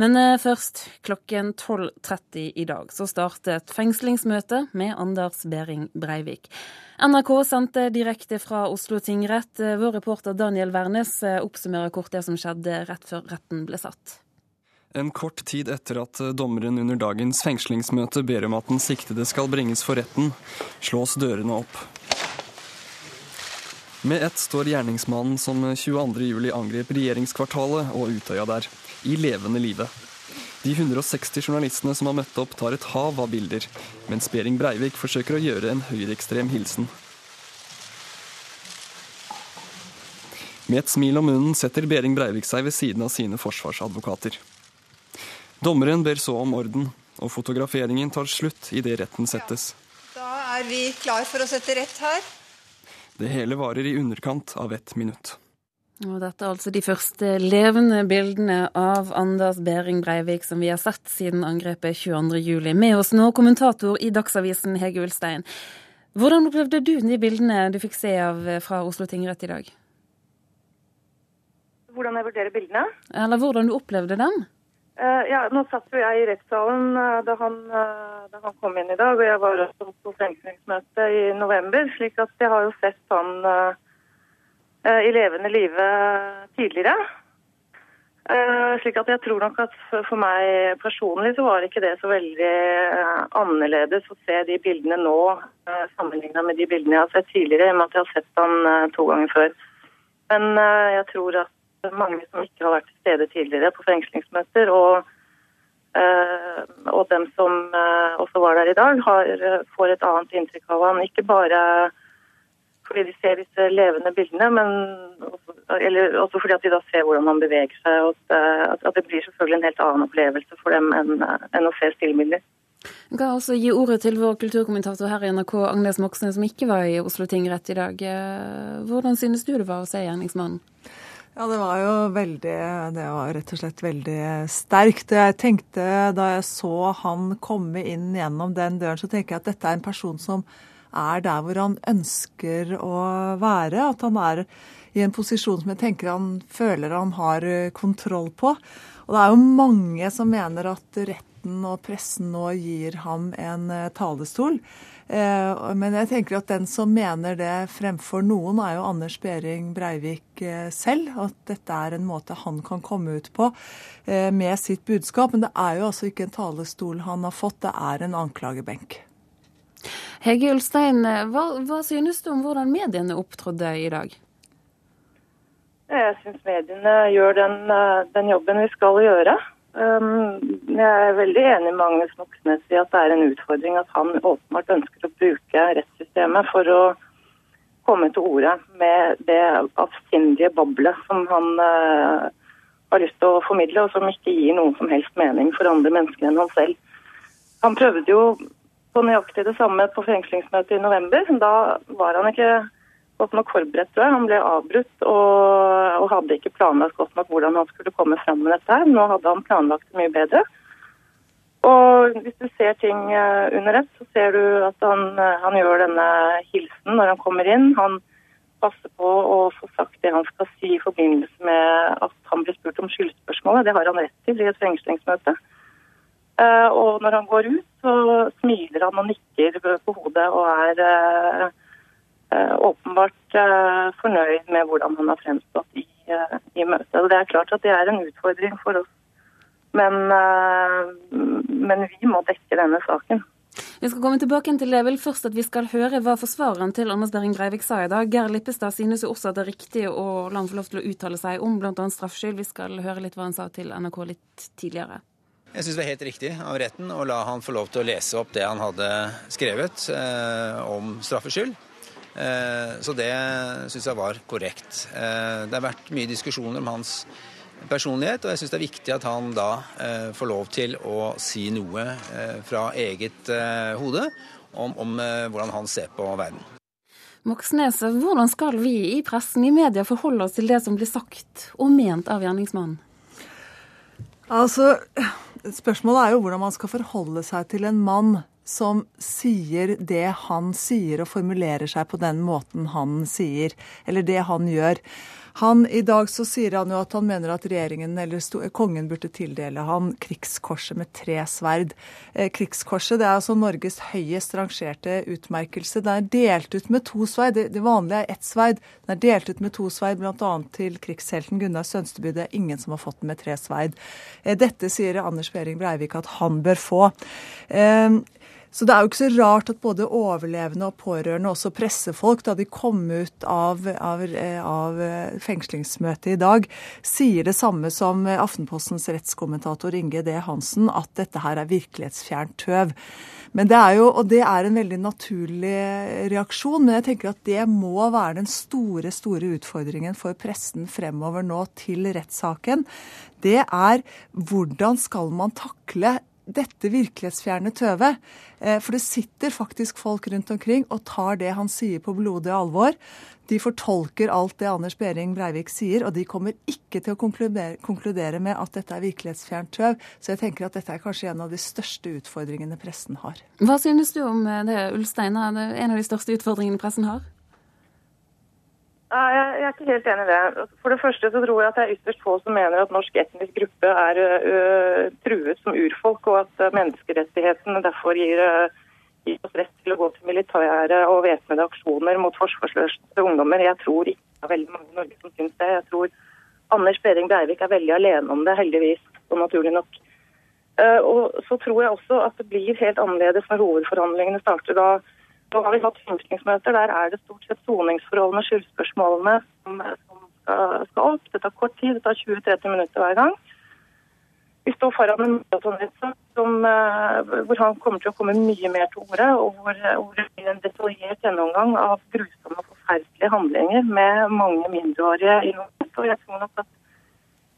Men eh, først, klokken 12.30 i dag så startet fengslingsmøte med Anders Behring Breivik. NRK sendte direkte fra Oslo tingrett. Eh, vår reporter Daniel Wærnes eh, oppsummerer kort det som skjedde rett før retten ble satt. En kort tid etter at dommeren under dagens fengslingsmøte ber om at den siktede skal bringes for retten, slås dørene opp. Med ett står gjerningsmannen som 22.07 angrep regjeringskvartalet og Utøya der, i levende live. De 160 journalistene som har møtt opp, tar et hav av bilder, mens Behring Breivik forsøker å gjøre en høyreekstrem hilsen. Med et smil om munnen setter Behring Breivik seg ved siden av sine forsvarsadvokater. Dommeren ber så om orden, og fotograferingen tar slutt idet retten settes. Ja, da er vi klar for å sette rett her. Det hele varer i underkant av ett minutt. Og dette er altså de første levende bildene av Anders Behring Breivik som vi har sett siden angrepet 22.07. Med oss nå kommentator i Dagsavisen Hege Ulstein. Hvordan opplevde du de bildene du fikk se av fra Oslo tingrett i dag? Hvordan jeg vurderer bildene? Eller hvordan du opplevde dem? Uh, ja, Nå satt jo jeg i rettssalen uh, da, han, uh, da, han, kom inn i dag, og jeg var også på fengslingsmøte i november. slik at jeg har jo sett han i levende live tidligere. slik at jeg tror nok at for, meg personlig så var ikke det så veldig annerledes å se de bildene nå uh, sammenligna med de bildene jeg har sett tidligere, i og med at jeg har sett han to ganger før. Men jeg tror at mange som ikke har vært til stede tidligere på fengslingsmøter. Og, øh, og dem som øh, også var der i dag, har, eh, får et annet inntrykk av han. Ikke bare fordi de ser disse levende bildene, men også, eller også fordi at de da ser hvordan han beveger seg. og at, at, det blir selvfølgelig en helt annen opplevelse for dem enn, enn å se stillbilder. Jeg kan også gi ordet til vår kulturkommentator her i NRK, Agnes Moxnes, som ikke var i Oslo tingrett i dag. Hvordan synes du det var å se gjerningsmannen? Ja, det var jo veldig Det var rett og slett veldig sterkt. Jeg tenkte da jeg så han komme inn gjennom den døren, så tenker jeg at dette er en person som er der hvor han ønsker å være. At han er i en posisjon som jeg tenker han føler han har kontroll på. Og det er jo mange som mener at retten og pressen nå gir ham en talestol. Eh, men jeg tenker at den som mener det fremfor noen, er jo Anders Behring Breivik eh, selv. At dette er en måte han kan komme ut på eh, med sitt budskap. Men det er jo altså ikke en talestol han har fått, det er en anklagebenk. Hege Ulstein, hva, hva synes du om hvordan mediene opptrådde i dag? Jeg syns mediene gjør den, den jobben vi skal gjøre. Um, jeg er veldig enig med Magnus Moxnes i at det er en utfordring at han åpenbart ønsker å bruke rettssystemet for å komme til orde med det avsindige bablet som han uh, har lyst til å formidle, og som ikke gir noen som helst mening for andre mennesker enn han selv. Han prøvde jo på nøyaktig det samme på fengslingsmøtet i november. Da var han ikke godt nok forberedt, tror jeg. Han ble avbrutt og, og, hadde ikke planlagt godt nok hvordan han skulle komme fram med dette. her. Nå hadde han planlagt det mye bedre. Og hvis du ser ting eh, under ett, så ser du at han, eh, han, gjør denne hilsen når han kommer inn. Han passer på å få sagt det han skal si i forbindelse med at han blir spurt om skyldspørsmålet. Det har han rett til i et fengslingsmøte. Eh, og når han går ut, så smiler han og nikker på hodet og er åpenbart eh, fornøyd med hvordan han har fremstått i, eh, i møtet. Og Det er klart at det er en utfordring for oss, men, men vi må dekke denne saken. Vi skal komme tilbake til det. vel først at vi skal høre hva forsvareren til Anders Behring Breivik sa i dag. Geir Lippestad synes jo også at det er riktig å la han få lov til å uttale seg om bl.a. straffskyld. Vi skal høre litt hva han sa til NRK litt tidligere. Jeg syns det var helt riktig av retten å la han få lov til å lese opp det han hadde skrevet eh, om straffskyld. Eh, så det syns jeg var korrekt. Eh, det har vært mye diskusjoner om hans personlighet, og jeg syns det er viktig at han da eh, får lov til å si noe fra eget hode om, om hvordan han ser på verden. Moxnes, hvordan skal vi i pressen, i media, forholde oss til det som blir sagt og ment av gjerningsmannen? Altså, Spørsmålet er jo hvordan man skal forholde seg til en mann som sier det han sier og formulerer seg på den måten han sier, eller det han gjør. Han, I dag så sier han jo at han mener at regjeringen eller kongen burde tildele han krigskorset med tre sverd. Eh, krigskorset det er altså Norges høyest rangerte utmerkelse. Det er delt ut med to sverd. Det, det vanlige er ett sverd. Det er delt ut med to sverd, bl.a. til krigshelten Gunnar Sønsteby. Det er ingen som har fått den med tre sverd. Eh, dette sier Anders Behring Breivik at han bør få. Eh, så det er jo ikke så rart at både overlevende og pårørende, også pressefolk, da de kom ut av, av, av fengslingsmøtet i dag, sier det samme som Aftenpostens rettskommentator Inge D. Hansen, at dette her er virkelighetsfjernt tøv. Men det er jo, Og det er en veldig naturlig reaksjon, men jeg tenker at det må være den store store utfordringen for pressen fremover nå til rettssaken. Det er hvordan skal man takle dette virkelighetsfjerne tøvet. Eh, for det sitter faktisk folk rundt omkring og tar det han sier på blodig alvor. De fortolker alt det Anders Behring Breivik sier, og de kommer ikke til å konkludere, med at dette er virkelighetsfjernt tøv. Så jeg tenker at dette er kanskje en av de største utfordringene pressen har. Hva synes du om det, Ulstein? En av de største utfordringene pressen har? Jeg er ikke helt enig i det. For det første så tror jeg at det er ytterst få som mener at norsk etnisk gruppe er uh, truet som urfolk, og at uh, menneskerettighetene derfor gir, uh, gir, oss rett til å gå til militære og væpnede aksjoner mot forsvarsløse ungdommer. Jeg tror ikke det er veldig mange i Norge som syns det. Jeg tror Anders Behring Breivik er veldig alene om det, heldigvis, og naturlig nok. og så tror jeg også at det blir helt annerledes når hovedforhandlingene starter da nå har vi hatt fengslingsmøter. Der er det stort sett soningsforholdene, skyldspørsmålene, som, som skal, skal, opp. Det tar kort tid, det tar 20-30 minutter hver gang. Vi står foran en maratonrettssak uh, hvor han kommer til å komme mye mer til orde, og hvor, hvor det blir en detaljert gjennomgang av grusomme og forferdelige handlinger med mange mindreårige involvert. Jeg tror nok at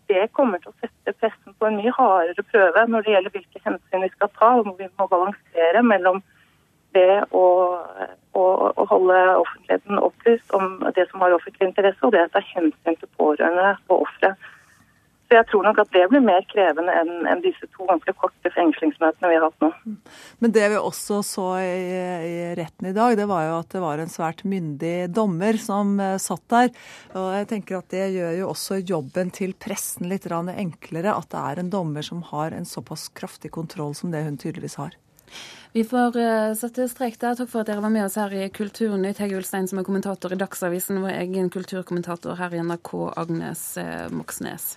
det kommer til å sette pressen på en mye hardere prøve når det gjelder hvilke hensyn vi skal ta, og vi må balansere mellom ved å, å, å, holde offentligheten opplyst om det som har offentlig interesse, og det å ta hensyn til pårørende og ofre. Så jeg tror nok at det blir mer krevende enn, en disse to ganske korte fengslingsmøtene vi har hatt nå. Men det vi også så i, i, retten i dag, det var jo at det var en svært myndig dommer som uh, satt der. Og jeg tenker at det gjør jo også jobben til pressen litt enklere, at det er en dommer som har en såpass kraftig kontroll som det hun tydeligvis har. Vi får uh, sette strek der. Takk for at dere var med oss her i Kulturnytt. Hege Ulstein som er kommentator i Dagsavisen, vår egen kulturkommentator her i NRK, Agnes uh, Moxnes.